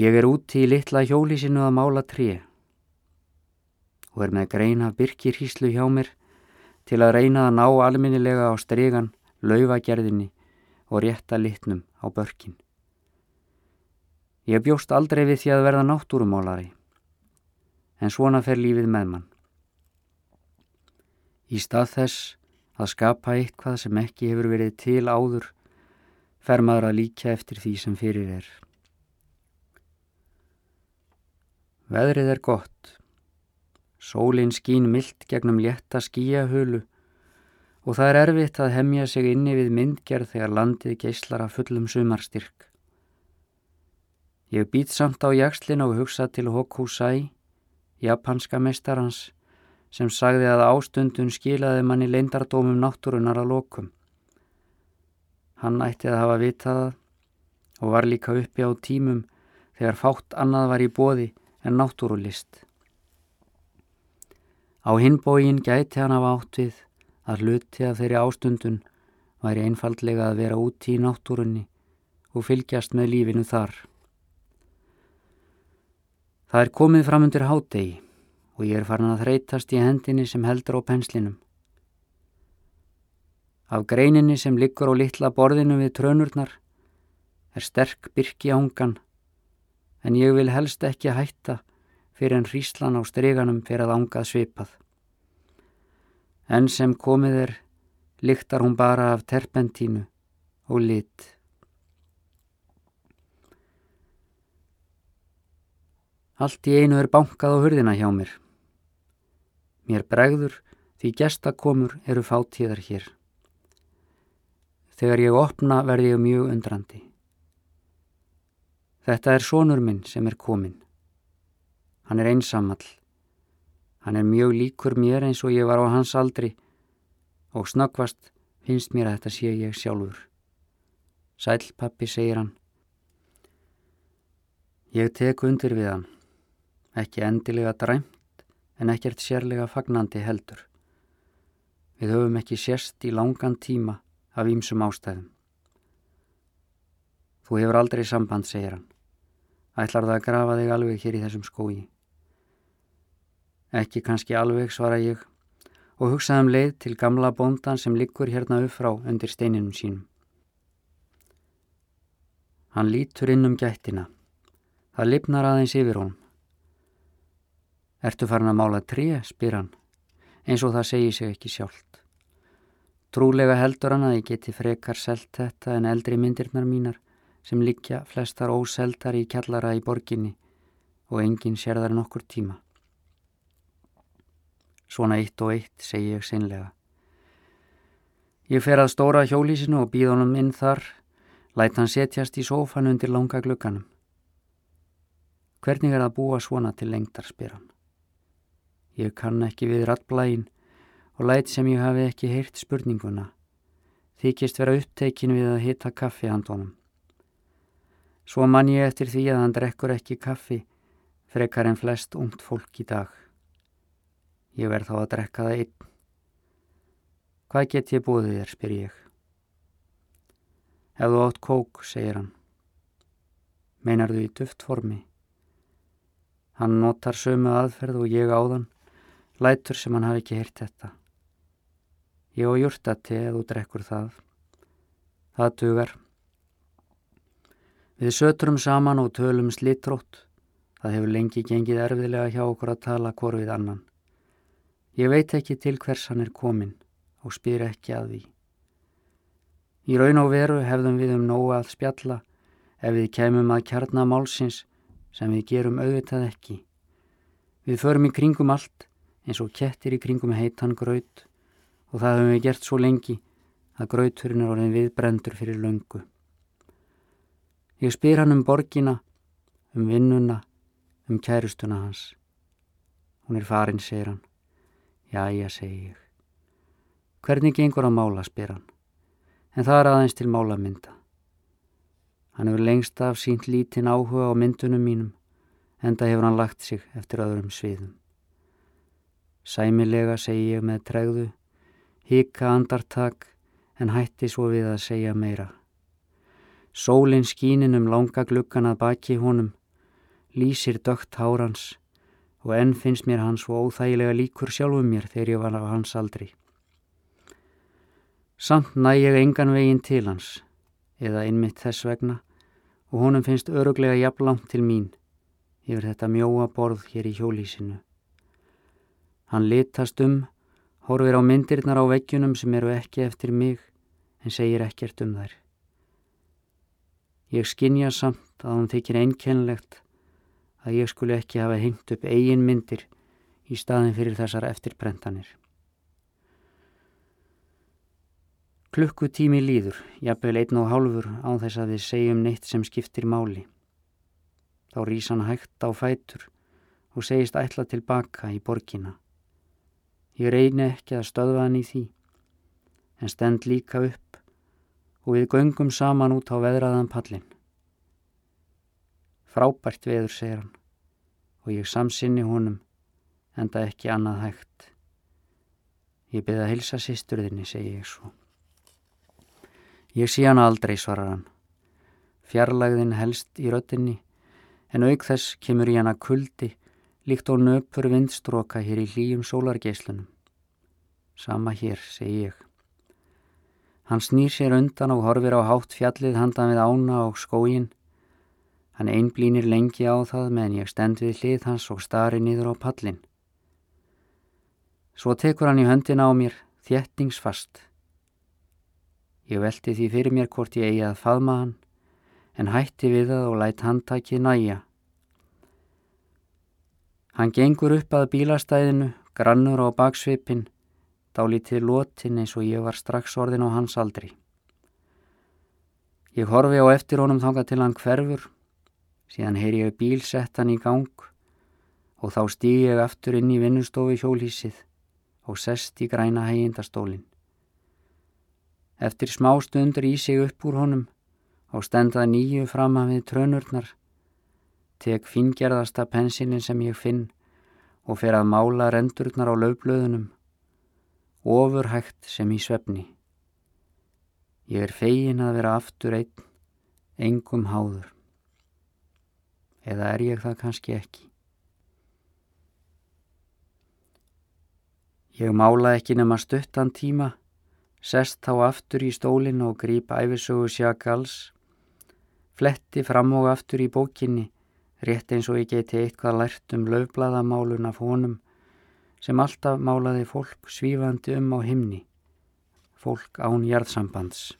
Ég er úti í litla hjólísinu að mála tré og er með grein af byrkirhíslu hjá mér til að reyna að ná alminnilega á stregan, laufagerðinni og rétta litnum á börkin. Ég bjóst aldrei við því að verða náttúrumálari, en svona fer lífið með mann. Í stað þess að skapa eitthvað sem ekki hefur verið til áður, fer maður að líka eftir því sem fyrir er. Veðrið er gott. Sólinn skín myllt gegnum létta skíahölu og það er erfitt að hemja sig inni við myndgerð þegar landið geyslar að fullum sumarstyrk. Ég být samt á jakslinn og hugsa til Hokusai, japanska mestarans, sem sagði að ástundun skilaði manni leindardómum náttúrunar að lokum. Hann ætti að hafa vitaða og var líka uppi á tímum þegar fátt annað var í bóði en náttúrulist. Á hinbógin gæti hann af áttið að hluti af þeirri ástundun væri einfaldlega að vera úti í náttúrunni og fylgjast með lífinu þar. Það er komið fram undir hádegi og ég er farin að þreytast í hendinni sem heldur á penslinum. Af greininni sem liggur á litla borðinu við trönurnar er sterk byrki ángan en ég vil helst ekki hætta fyrir en hríslan á streganum fyrir að ángað svipað. En sem komið er lyktar hún bara af terpentínu og lit. Allt í einu er bankað á hurðina hjá mér. Mér bregður því gestakomur eru fátíðar hér. Þegar ég opna verði ég mjög undrandi. Þetta er sonur minn sem er komin. Hann er einsamall. Hann er mjög líkur mér eins og ég var á hans aldri og snöggvast finnst mér að þetta sé ég sjálfur. Sæl pappi, segir hann. Ég tek undir við hann. Ekki endilega dræmt en ekkert sérlega fagnandi heldur. Við höfum ekki sérst í langan tíma af ýmsum ástæðum. Þú hefur aldrei samband, segir hann. Ætlar það að grafa þig alveg hér í þessum skói? Ekki kannski alveg, svara ég og hugsaðum leið til gamla bóndan sem liggur hérna upp frá undir steininum sínum. Hann lítur inn um gættina. Það lifnar aðeins yfir honum. Ertu farin að mála tré, spyr hann, eins og það segi sig ekki sjálft. Trúlega heldur hann að ég geti frekar selt þetta en eldri myndirnar mínar sem liggja flestar óseldar í kjallara í borginni og enginn sér þar nokkur tíma. Svona eitt og eitt segi ég seinlega. Ég fer að stóra hjólísinu og býð honum inn þar, læt hann setjast í sófan undir langa glugganum. Hvernig er það að búa svona til lengtar, spyr hann. Ég kann ekki við rattblægin og læt sem ég hafi ekki heyrt spurninguna. Þykist vera uppteikin við að hita kaffi handónum. Svo mann ég eftir því að hann drekkur ekki kaffi frekar en flest ungt fólk í dag. Ég verð þá að drekka það einn. Hvað get ég búið þér, spyr ég. Ef þú átt kók, segir hann. Meinar þú í duft formi? Hann notar sömu aðferð og ég áðan, lætur sem hann hafi ekki heyrt þetta. Ég og júrtati eða þú drekkur það. Það dugar. Við söturum saman og tölum slítrótt. Það hefur lengi gengið erfiðlega hjá okkur að tala hvort við annan. Ég veit ekki til hvers hann er komin og spyr ekki að því. Í raun og veru hefðum við um nógu að spjalla ef við kemum að kjarna málsins sem við gerum auðvitað ekki. Við förum í kringum allt eins og kettir í kringum heitan graut og það hefum við gert svo lengi að grauturinn er orðin viðbrendur fyrir löngu. Ég spyr hann um borgina, um vinnuna, um kærustuna hans. Hún er farin, segir hann. Jæja, segi ég. Hvernig gengur að mála, spyr hann. En það er aðeins til málamynda. Hann hefur lengst af sínt lítinn áhuga á myndunum mínum, enda hefur hann lagt sig eftir öðrum sviðum. Sæmilega, segi ég með tregðu, hika andartak en hætti svo við að segja meira. Sólinn skínin um langa glukkan að baki honum lýsir dögt hárans og enn finnst mér hann svo óþægilega líkur sjálfum mér þegar ég var á hans aldri. Samt næ ég engan veginn til hans, eða innmitt þess vegna, og honum finnst öruglega jafnlangt til mín yfir þetta mjóa borð hér í hjólísinu. Hann litast um, horfir á myndirnar á veggjunum sem eru ekki eftir mig, en segir ekkert um þær. Ég skinja samt að hann þykir einkennlegt að ég skuli ekki hafa hengt upp eigin myndir í staðin fyrir þessar eftirprentanir. Klukkutími líður, jafnvel einn og hálfur á þess að við segjum neitt sem skiptir máli. Þá rýs hann hægt á fætur og segist ætla tilbaka í borgina. Ég reyni ekki að stöðva hann í því, en stend líka upp og við göngum saman út á veðraðan pallin. Frábært veður, segir hann, og ég samsinni honum, enda ekki annað hægt. Ég byrða að hilsa sýsturðinni, segi ég svo. Ég sé hana aldrei, svarar hann. Fjarlægðin helst í röttinni, en auk þess kemur í hana kuldi, líkt og nöpur vindstróka hér í hlýjum sólargeislunum. Sama hér, segi ég. Hann snýr sér undan og horfir á hátt fjallið handan við ána og skógin. Hann einblínir lengi á það meðan ég stend við hlið hans og stari nýður á pallin. Svo tekur hann í höndina á mér, þjettingsfast. Ég velti því fyrir mér hvort ég eigi að faðma hann, en hætti við það og lætt handtaki næja. Hann gengur upp að bílastæðinu, grannur á baksvipin, dálítið lótin eins og ég var strax orðin á hans aldri. Ég horfi á eftir honum þanga til hann hverfur, síðan heyr ég bílsettan í gang og þá stýg ég aftur inn í vinnustofi hjólísið og sest í græna hægindastólinn. Eftir smá stundur í sig upp úr honum og stendað nýju fram að við trönurnar, tek fingerðasta pensilin sem ég finn og fer að mála rendurnar á löfblöðunum, ofurhægt sem í svefni. Ég er fegin að vera aftur einn, engum háður. Eða er ég það kannski ekki? Ég mála ekki nema stuttan tíma sest þá aftur í stólinn og grýp æfisögu sjakals, fletti fram og aftur í bókinni, rétt eins og ég geti eitthvað lært um löfblaðamálun af honum sem alltaf málaði fólk svífandi um á himni, fólk án jarðsambands.